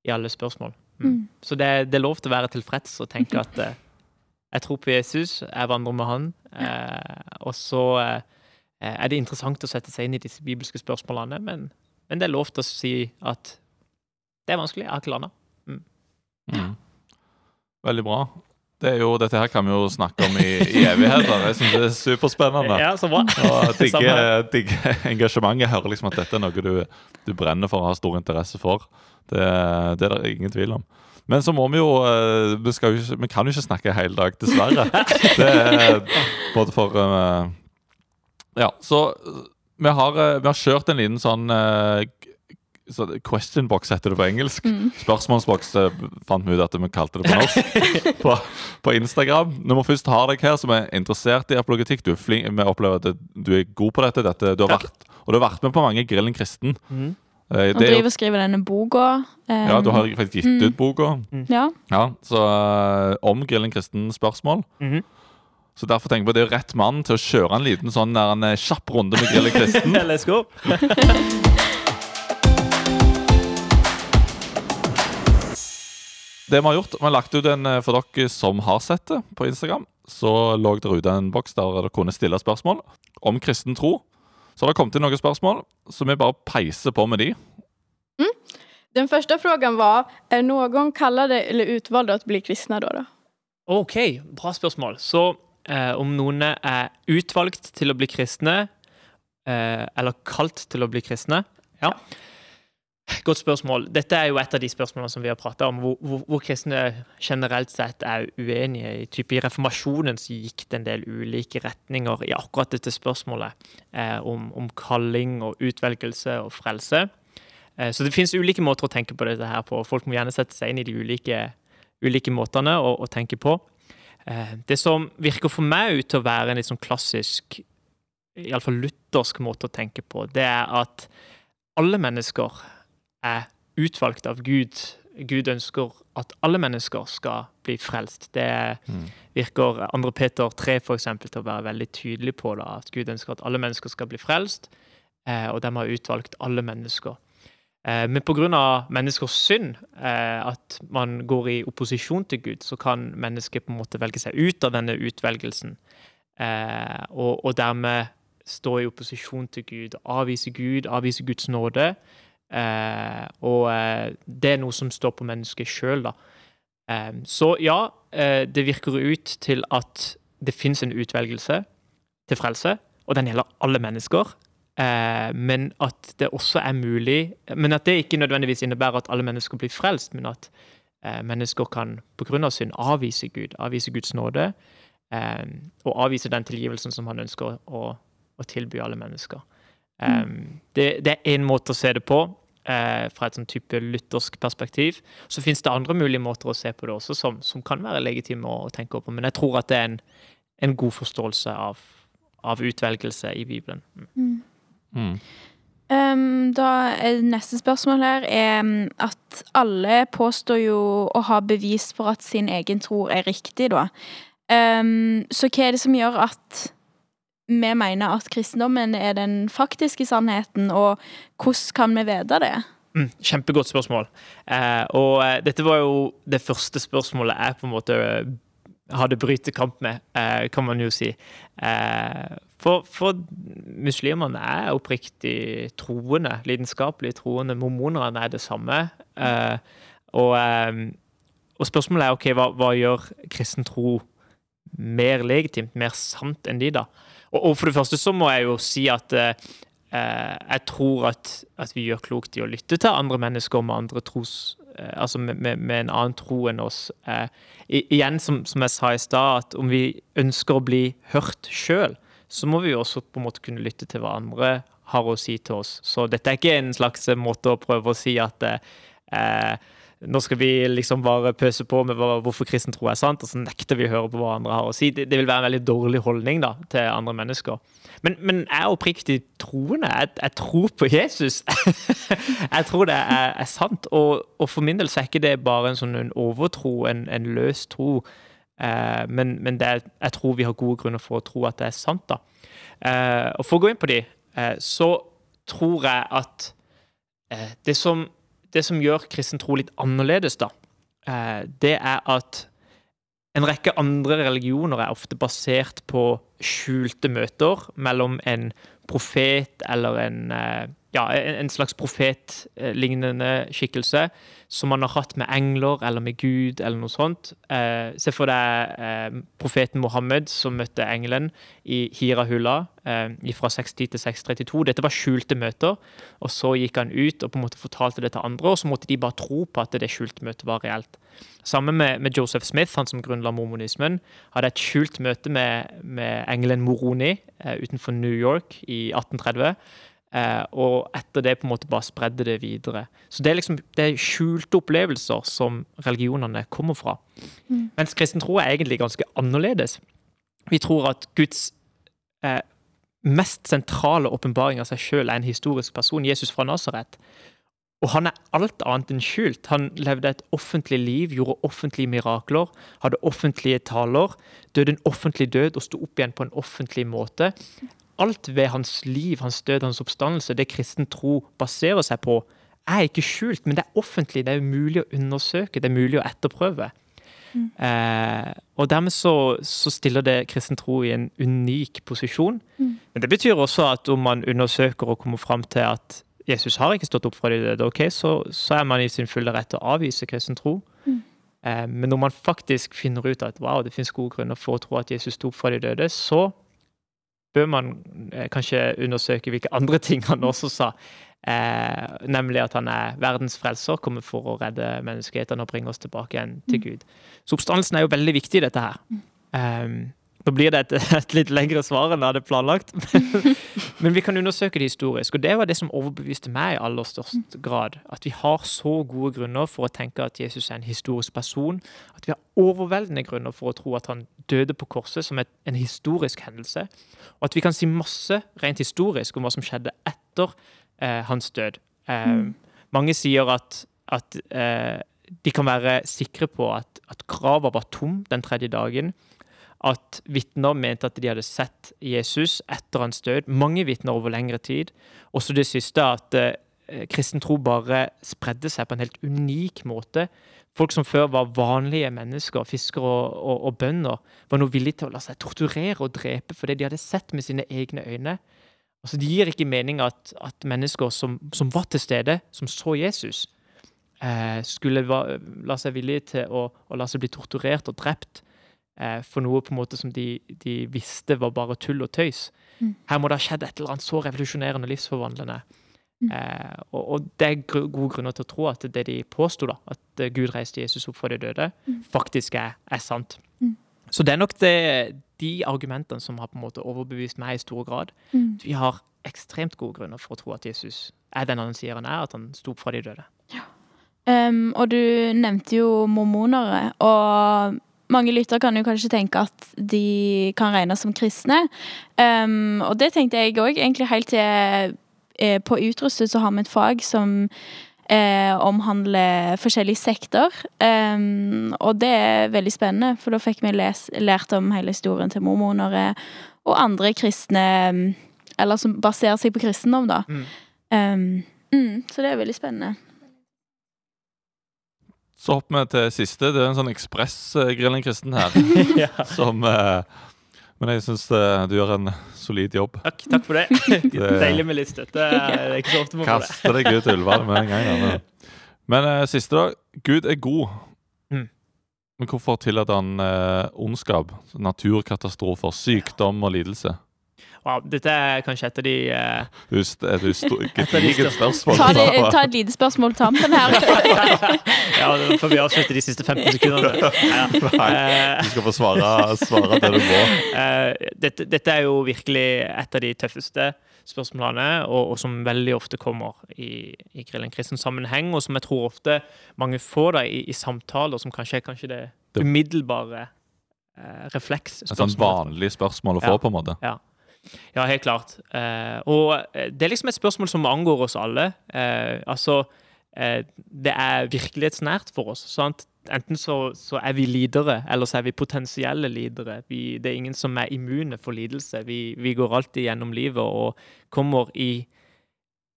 i alle spørsmål. Mm. Mm. Så det, det, er lov til å være tilfreds og tenke at eh, jeg tror på Jesus, jeg vandrer med han. Eh, og så eh, er det interessant å sette seg inn i disse bibelske spørsmålene, men, men det er lov til å si at det er vanskelig, jeg har ikke landa. Mm. Veldig bra. Det jo, dette her kan vi jo snakke om i, i evigheter. Jeg syns det er superspennende. Ja, så bra. Og digger, digge engasjementet. Jeg hører liksom at dette er noe du, du brenner for og har stor interesse for. Det, det er det ingen tvil om. Men så må vi jo eh, Vi, jo vi kan jo ikke snakke hele dag, dessverre. Det er både for eh, Ja, så vi har, eh, vi har kjørt en liten sånn eh, så Question box heter det på engelsk. Spørsmålsboks eh, fant vi ut at vi kalte det på norsk. på, på Instagram. Når vi først har deg her som er interessert i apologetikk, du er flink, vi opplever at du er god på dette, dette du har Takk. vært, og du har vært med på mange Grillen kristen. Mm. Eh, er driver og skriver denne boka. em, ja, du har faktisk gitt Mm. ut boka. ja. Ja, så eh, om Grillen kristen-spørsmål. -hmm. Så derfor tenker jeg på det er rett mann til å kjøre en liten sånn der, en eh, kjapp runde med Grillen kristen. Let's go. Det vi har gjort, vi har lagt ut en eh, for dere som har sett det på Instagram. Så lå det ute en boks der dere kunne stille spørsmål om kristen tro. Så har det kommet inn noen spørsmål, så vi bare peiser på med de. Den første frågan var, er noen kallet eller utvalgt til å bli kristne. da? da? OK, bra spørsmål. Så eh, om noen er utvalgt til å bli kristne, eh, eller kalt til å bli kristne Ja. Godt spørsmål. Dette er jo et av de spørsmålene som vi har prata om, hvor, hvor, hvor, kristne generelt sett er uenige. I, type, reformasjonen så gikk det en del ulike retninger i akkurat dette spørsmålet eh, om, om, kalling og utvelgelse og frelse. Eh, så det finnes ulike måter å tenke på dette her på. Folk må gjerne sette seg inn i de ulike, ulike måtene å, å, tenke på. Eh, det som virker for meg ut til å være en litt sånn klassisk, iallfall luthersk måte å tenke på, det er at alle mennesker er utvalgt av Gud. Gud ønsker at alle mennesker skal bli frelst. Det mm. virker 2. Peter 3 for eksempel, til å være veldig tydelig på. Da, at Gud ønsker at alle mennesker skal bli frelst, eh, og de har utvalgt alle mennesker. Eh, men pga. menneskers synd, eh, at man går i opposisjon til Gud, så kan mennesket på en måte velge seg ut av denne utvelgelsen. Eh, og dermed stå i opposisjon til Gud, avvise Gud, avvise Guds nåde. Eh, og eh, det er noe som står på mennesket sjøl, da. Eh, så ja, det virker ut til at det fins en utvelgelse til frelse, og den gjelder alle mennesker. men at det også er mulig Men at det ikke nødvendigvis innebærer at alle mennesker blir frelst, men at mennesker kan pga. synd avvise Gud, avvise Guds nåde, og avvise den tilgivelsen som han ønsker å, å tilby alle mennesker. Um, det, det, er én måte å se det på eh, fra et sånn type luthersk perspektiv. Så finnes det andre mulige måter å se på det også, som, som kan være legitime å, tenke på. Men jeg tror at det er en, en god forståelse av, av, utvelgelse i Bibelen. Mm. Mm. Um, da er Neste spørsmål her er mm, at alle påstår jo å ha bevis for at sin egen tro er riktig, da. Um, så hva er det som gjør at vi mener at kristendommen er den faktiske sannheten, og hvordan kan vi vite det? Mm, kjempegodt spørsmål. Eh, og eh, dette var jo det første spørsmålet jeg på en måte hadde hadde brytekamp med, eh, kan man jo si. Eh, for, for muslimene er oppriktig troende, lidenskapelig troende. Mormonerne er det samme. Eh, og, og, spørsmålet er ok, hva, hva gjør kristen tro mer legitimt, mer sant enn de, da? Og, og, for det første så må jeg jo si at eh, eh, jeg tror at, at, vi gjør klokt i å lytte til andre mennesker med andre tros eh, altså med, med, med, en annen tro enn oss. Eh, igjen, som, som, jeg sa i stad, at om vi ønsker å bli hørt sjøl, så må vi jo også på en måte kunne lytte til hva andre har å si til oss. Så dette er ikke en slags måte å prøve å si at eh, nå skal vi liksom bare pøse på med hvorfor kristen tro er sant, og så nekter vi å høre på hva andre har å si. Det, vil være en veldig dårlig holdning da, til andre mennesker. Men, men jeg er oppriktig troende. Jeg, jeg, tror på Jesus. jeg tror det er, er sant. Og, og, for min del så er ikke det bare en sånn en overtro, en, en løs tro. Eh, men, men er, jeg tror vi har gode grunner for å tro at det er sant. da. Eh, og for å gå inn på de, eh, så tror jeg at eh, det som det som gjør kristen tro litt annerledes, da, eh, det er at en rekke andre religioner er ofte basert på skjulte møter mellom en profet eller en, eh, ja, en slags profetlignende skikkelse som man har hatt med engler eller med Gud eller noe sånt. Eh, se for deg eh, profeten Mohammed som møtte engelen i Hira-Hulla eh, fra 60 til 632. Dette var skjulte møter. og Så gikk han ut og på en måte fortalte det til andre, og så måtte de bare tro på at det skjulte møtet var reelt. Sammen med, med, Joseph Smith, han som grunnla mormonismen, hadde et skjult møte med, med engelen Moroni eh, utenfor New York i 1830. Eh, og etter det på en måte bare spredde det videre. Så det er liksom det er skjulte opplevelser som religionene kommer fra. Mm. Mens kristen tro er egentlig ganske annerledes. Vi tror at Guds eh, mest sentrale åpenbaring av seg sjøl er en historisk person, Jesus fra Nasaret. Og han er alt annet enn skjult. Han levde et offentlig liv, gjorde offentlige mirakler, hadde offentlige taler, døde en offentlig død og sto opp igjen på en offentlig måte alt ved hans liv, hans død, hans oppstandelse, det kristen tro baserer seg på, er ikke skjult, men det er offentlig. Det er mulig å undersøke, det er mulig å etterprøve. Mm. Eh, og dermed så, så, stiller det kristen tro i en unik posisjon. Mm. Men det betyr også at om man undersøker og kommer fram til at Jesus har ikke stått opp fra de døde, okay, så, så, er man i sin fulle rett til å avvise kristen tro. Mm. Eh, men når man faktisk finner ut at wow, det finnes gode grunner for å tro at Jesus sto opp fra de døde, så bør man eh, kanskje undersøke hvilke andre ting han også sa. Eh, nemlig at han er verdens frelser, kommer for å redde menneskeheten og bringe oss tilbake igjen til Gud. Så oppstandelsen er jo veldig viktig i dette her. Um, nå blir det et, et litt lengre svar enn jeg hadde planlagt, men, men vi kan undersøke det historisk. Og det var det som overbeviste meg i aller størst grad. At vi har så gode grunner for å tenke at Jesus er en historisk person. At vi har overveldende grunner for å tro at han døde på korset som et, en historisk hendelse. Og at vi kan si masse rent historisk om hva som skjedde etter eh, hans død. Eh, Mange sier at, at eh, de kan være sikre på at, at grava var tom den tredje dagen. At vitner mente at de hadde sett Jesus etter hans død. Mange vitner over lengre tid. Også det siste at eh, kristen tro bare spredde seg på en helt unik måte. Folk som før var vanlige mennesker, fiskere og, og, og bønder, var nå villige til å la seg torturere og drepe for det de hadde sett med sine egne øyne. Altså, Det gir ikke mening at, at mennesker som, som, var til stede, som så Jesus, eh, skulle va, la seg villige til å, å, la seg bli torturert og drept for noe på en måte som de, de visste var bare tull og tøys. Mm. Her må det ha skjedd et eller annet så revolusjonerende og livsforvandlende. Mm. Eh, og, og, det er gode grunner til å tro at det de påsto, at Gud reiste Jesus opp fra de døde, mm. faktisk er, er sant. Mm. Så det er nok det, de argumentene som har på en måte overbevist meg i stor grad. Mm. Vi har ekstremt gode grunner for å tro at Jesus er den han sier han er, at han sto opp fra de døde. Ja. Um, og du nevnte jo mormonere, og mange lyttere kan jo kanskje tenke at de kan regnes som kristne. Um, og det tenkte jeg òg, egentlig helt til eh, på Utrustet så har vi et fag som eh, omhandler forskjellige sekter. Um, og det er veldig spennende, for da fikk vi les, lært om hele historien til mormonere og andre kristne Eller som baserer seg på kristendom, da. Mm. Um, mm, så det er veldig spennende. Så hopper vi til siste. Det er en sånn ekspress-grillen kristen her. ja. Som eh, Men jeg syns eh, du gjør en solid jobb. Takk, takk for det. det Deilig med litt støtte. Det er ikke så ofte man får det. Kaste deg ut i Ullevål med en gang. Men, men uh, siste, da. Gud er god. Mm. Men hvorfor tillater han uh, ondskap, naturkatastrofer, sykdom og lidelse? Wow, dette er kanskje et av de uh, Just, Et gedigent spørsmål. Ta, det, ta, et lite spørsmål tampen her. ja, for vi avslutter de siste 15 sekundene. Ja. Nei, du skal få svare, svare det du må. Uh, dette, dette, er jo virkelig et av de tøffeste spørsmålene, og, og som veldig ofte kommer i, i Grillen kristen sammenheng, og som jeg tror ofte mange får da, i, i samtaler, som kanskje er kanskje det umiddelbare uh, refleksspørsmålet. Et sånt vanlig spørsmål å få, ja. på en måte? Ja. Ja, helt klart. Eh, og eh, det er liksom et spørsmål som angår oss alle. Eh, altså, det er virkelighetsnært for oss. sant? Enten så, så, er vi lidere, eller så er vi potensielle lidere. Vi, det er ingen som er immune for lidelse. Vi, vi går alltid gjennom livet og kommer i,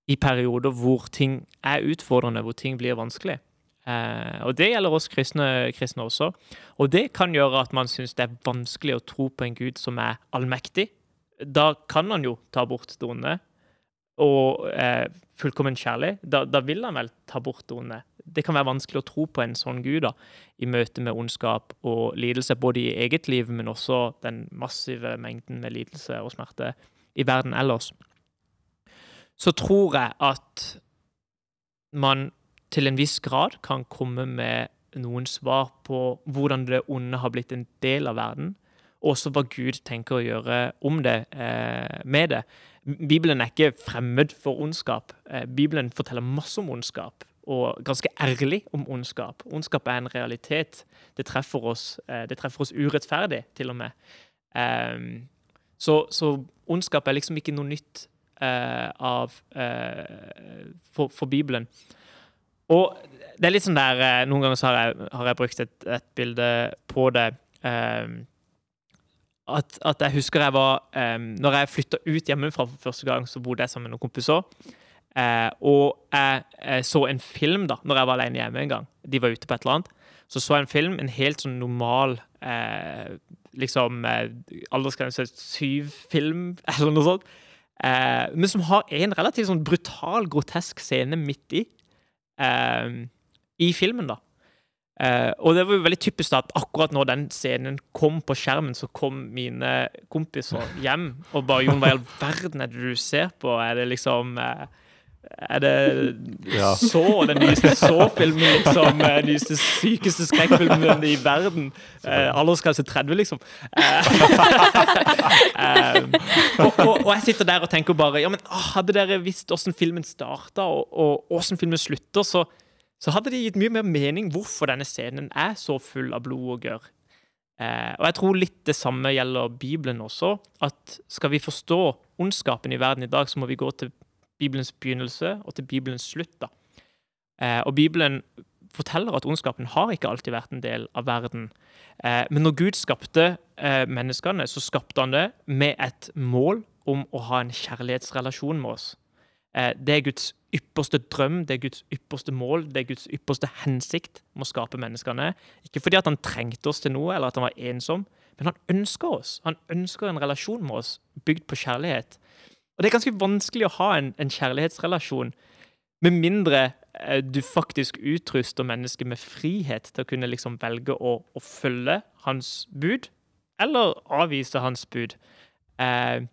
i, perioder hvor ting er utfordrende, hvor ting blir vanskelig. Eh, og det gjelder oss kristne, kristne, også. Og det kan gjøre at man syns det er vanskelig å tro på en Gud som er allmektig, da kan han jo ta bort donene. Og eh, fullkommen kjærlig, da, da, vil han vel ta bort donene. Det kan være vanskelig å tro på en sånn gud da, i møte med ondskap og lidelse, både i eget liv, men også den massive mengden med lidelse og smerte i verden ellers. Så tror jeg at man til en viss grad kan komme med noen svar på hvordan det onde har blitt en del av verden, også hva Gud tenker å gjøre om det, eh, med det. Bibelen er ikke fremmed for ondskap. Eh, Bibelen forteller masse om ondskap, og ganske ærlig om ondskap. Ondskap er en realitet. Det treffer oss, eh, det treffer oss urettferdig, til og med. Eh, så, så, ondskap er liksom ikke noe nytt eh, av, eh, for, for, Bibelen. Og det er litt sånn der Noen ganger har jeg, har jeg brukt et, et, bilde på det. Um, at, at, jeg husker jeg var um, Når jeg flytta ut hjemmefra for første gang, så bodde jeg sammen med noen kompiser. Uh, og jeg, jeg, så en film da når jeg var alene hjemme en gang. De var ute på et eller annet. Så så jeg en film, en helt sånn normal uh, liksom uh, aldersgrense syv-film, eller noe sånt. Uh, men som har en relativt sånn brutal, grotesk scene midt i. I filmen, da. Uh, og det var jo veldig typisk at akkurat når den scenen kom på skjermen, så kom mine kompiser hjem og bare 'Jon, hva i all verden er det du ser på?' Er det liksom eh, Er det Ja. så den nyeste så-filmen, liksom? Den Nyeste sykeste skrekkfilmen i verden? Eh, Aldersgrense 30, liksom. Eh, eh, og, og, og jeg sitter der og tenker bare ja, men ah, Hadde dere visst åssen filmen starta, og åssen filmen slutter, så, så hadde det gitt mye mer mening hvorfor denne scenen er så full av blod og gørr. Eh, og jeg tror litt det samme gjelder Bibelen også. At skal vi forstå ondskapen i verden i dag, så må vi gå til Bibelens begynnelse og til Bibelens slutt. da. Eh, og Bibelen forteller at ondskapen har ikke alltid vært en del av verden. Eh, men når Gud skapte eh, menneskene, så skapte han det med et mål om å ha en kjærlighetsrelasjon med oss. Eh, det er Guds ypperste drøm, det er Guds ypperste mål, det er Guds ypperste hensikt om å skape menneskene. Ikke fordi at han trengte oss til noe, eller at han var ensom, men han ønsker oss. Han ønsker en relasjon med oss bygd på kjærlighet. Og det er ganske vanskelig å ha en, en kjærlighetsrelasjon med mindre eh, du faktisk utruster mennesket med frihet til å kunne liksom velge å, å følge hans bud, eller avvise hans bud. Eh,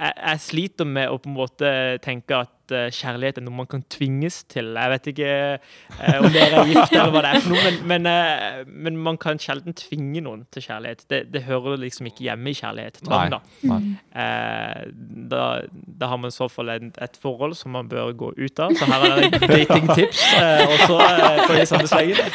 jeg, jeg sliter med å på en måte tenke at eh, kjærlighet er noe man kan tvinges til. Jeg vet ikke eh, om dere er gift eller hva det er for noe, men, men, eh, men man kan sjelden tvinge noen til kjærlighet. Det, det hører liksom ikke hjemme i kjærlighet. Tvang, da. Nei. Eh, da, da har man i så fall et, et forhold som man bør gå ut av. Så her er det datingtips eh, også eh, på de samme slengen.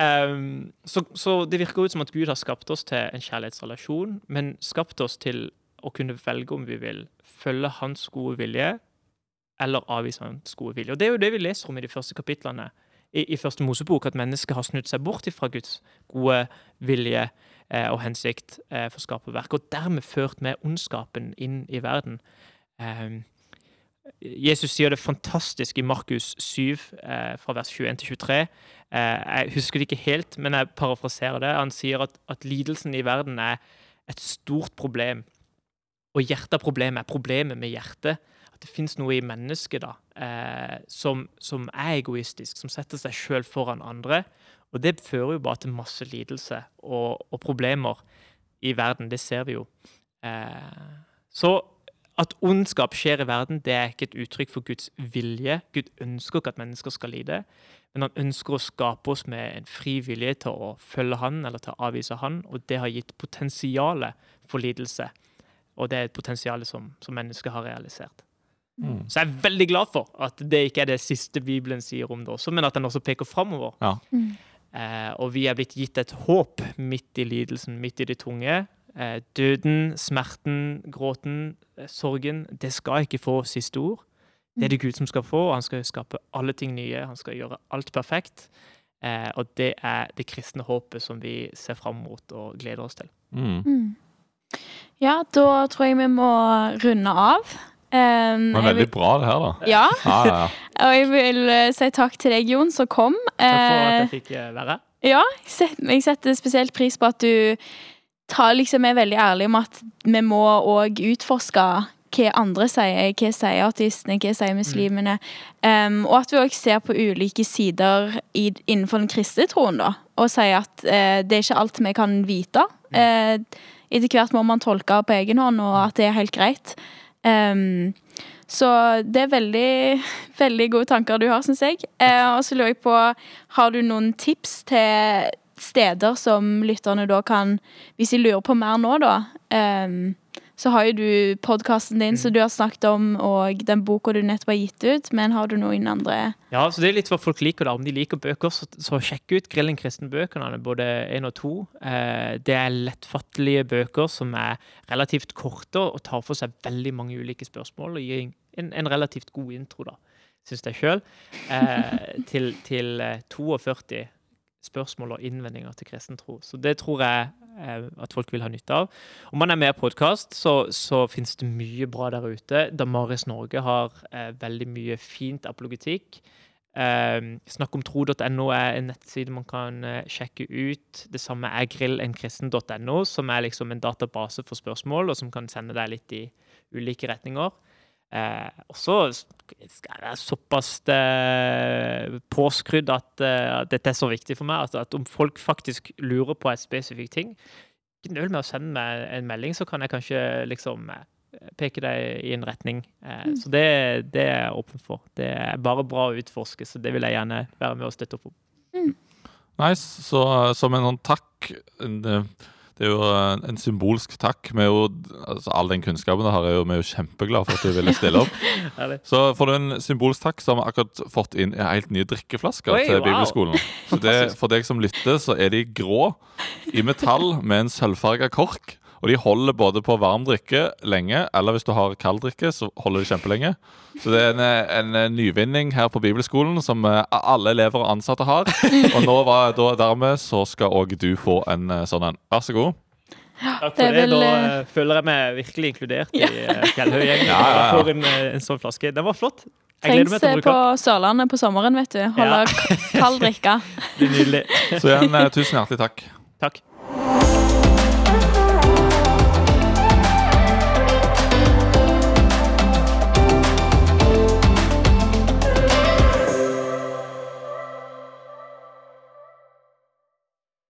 Um, så, så det virker ut som at Gud har skapt oss til en kjærlighetsrelasjon, men skapt oss til å kunne velge om vi vil følge hans gode vilje eller avvise hans gode vilje. Og Det er jo det vi leser om i de første kapitlene i, i første Mosebok, at mennesket har snudd seg bort fra Guds gode vilje eh, og hensikt eh, for skaperverket, og dermed ført med ondskapen inn i verden. Eh, Jesus sier det fantastisk i Markus 7, eh, fra vers 21 til 23. Eh, jeg husker det ikke helt, men jeg parafraserer det. Han sier at, at lidelsen i verden er et stort problem. Og hjerteproblemet er problemet med hjertet. At det fins noe i mennesket da, eh, som, som er egoistisk, som setter seg sjøl foran andre. Og det fører jo bare til masse lidelse og, og problemer i verden. Det ser vi jo. Eh, så at ondskap skjer i verden, det er ikke et uttrykk for Guds vilje. Gud ønsker ikke at mennesker skal lide, men han ønsker å skape oss med en fri vilje til å følge han eller til å avvise han, og det har gitt potensialet for lidelse. Og det er et potensial som, som mennesket har realisert. Mm. Så jeg er veldig glad for at det ikke er det siste Bibelen sier om det også, men at den også peker framover. Ja. Eh, og vi er blitt gitt et håp midt i lidelsen, midt i det tunge. Eh, døden, smerten, gråten, eh, sorgen. Det skal ikke få siste ord. Det er det Gud som skal få, og han skal skape alle ting nye. Han skal gjøre alt perfekt. Eh, og det er det kristne håpet som vi ser fram mot og gleder oss til. Mm. Mm. Ja, da tror jeg vi må runde av. Um, Det var veldig vil, bra, det her, da. ja, Ah, ja, ja. og jeg vil eh, si takk til deg, Jon, som kom. Takk for at Eh, jeg fikk eh, være. Ja, jeg setter spesielt pris på at du tar, liksom, er veldig ærlig om at vi må òg utforske hva andre sier. Hva sier artistene, hva sier muslimene? Um, og at vi òg ser på ulike sider i, innenfor den kristne troen, da. Og sier at uh, det er ikke alt vi kan vite. Eh, etter hvert må man tolke på egen hånd, og at det er helt greit. Um, så det er veldig, veldig gode tanker du har, syns jeg. Uh, og så lurer jeg på, har du noen tips til steder som lytterne da kan Hvis de lurer på mer nå, da. ehm, så har jo du podkasten din som du har snakket om, og den boka du nettopp har gitt ut. Men har du noen andre Ja, så Det er litt hva folk liker. da. Om de liker bøker, så, så sjekk ut Grillen kristen-bøkene, både én og to. Eh, det er lettfattelige bøker som er relativt korte og tar for seg veldig mange ulike spørsmål. og gir en, en relativt god intro, da, syns jeg sjøl, eh, til, til eh, 42 spørsmål og innvendinger til kristen tro. Så det tror jeg at folk vil ha nytte av. Om man er med i podkast, så, så finnes det mye bra der ute. Damaris Norge har eh, veldig mye fint apologetikk. Eh, Snakkomtro.no er en nettside man kan eh, sjekke ut. Det samme er grillenkristen.no, som er liksom en database for spørsmål, og som kan sende deg litt i ulike retninger. Eh, og så er det såpass eh, påskrudd at eh, dette er så viktig for meg. At, at om folk faktisk lurer på et spesifikt ting, nøl med å sende meg en melding, så kan jeg kanskje liksom peke deg i en retning. Eh, Så det, det er jeg åpen for. Det er bare bra å utforske, så det vil jeg gjerne være med og støtte opp om. Nice. Så eh, som en sånn takk eh, Det er jo en, en symbolsk takk. Er jo, altså, all den kunnskapen du har, er jo, vi er jo kjempeglade for at du ville stille opp. Så får du en symbolsk takk, så har vi akkurat fått inn en helt nye drikkeflasker Oi, til wow. bibelskolen. Så det, for deg som lytter, så er de grå i metall med en sølvfarga kork. Og de holder både på varm drikke lenge, eller hvis du har kald drikke, så holder de kjempelenge. Så det er en, en nyvinning her på bibelskolen som eh, alle elever og ansatte har. Og nå var, da, dermed så skal òg du få en eh, sånn en. Vær så god. Takk for er det. vel, Da eh, eh, føler jeg meg virkelig inkludert i Fjellhøy-gjengen. Ja, ja, ja. Jeg en, eh, en sånn flaske. Den var flott. Jeg Trengs det på. Sørlandet på sommeren, vet du. Holde ja. kald drikke. Det er nydelig. Så igjen, eh, tusen hjertelig takk. Takk.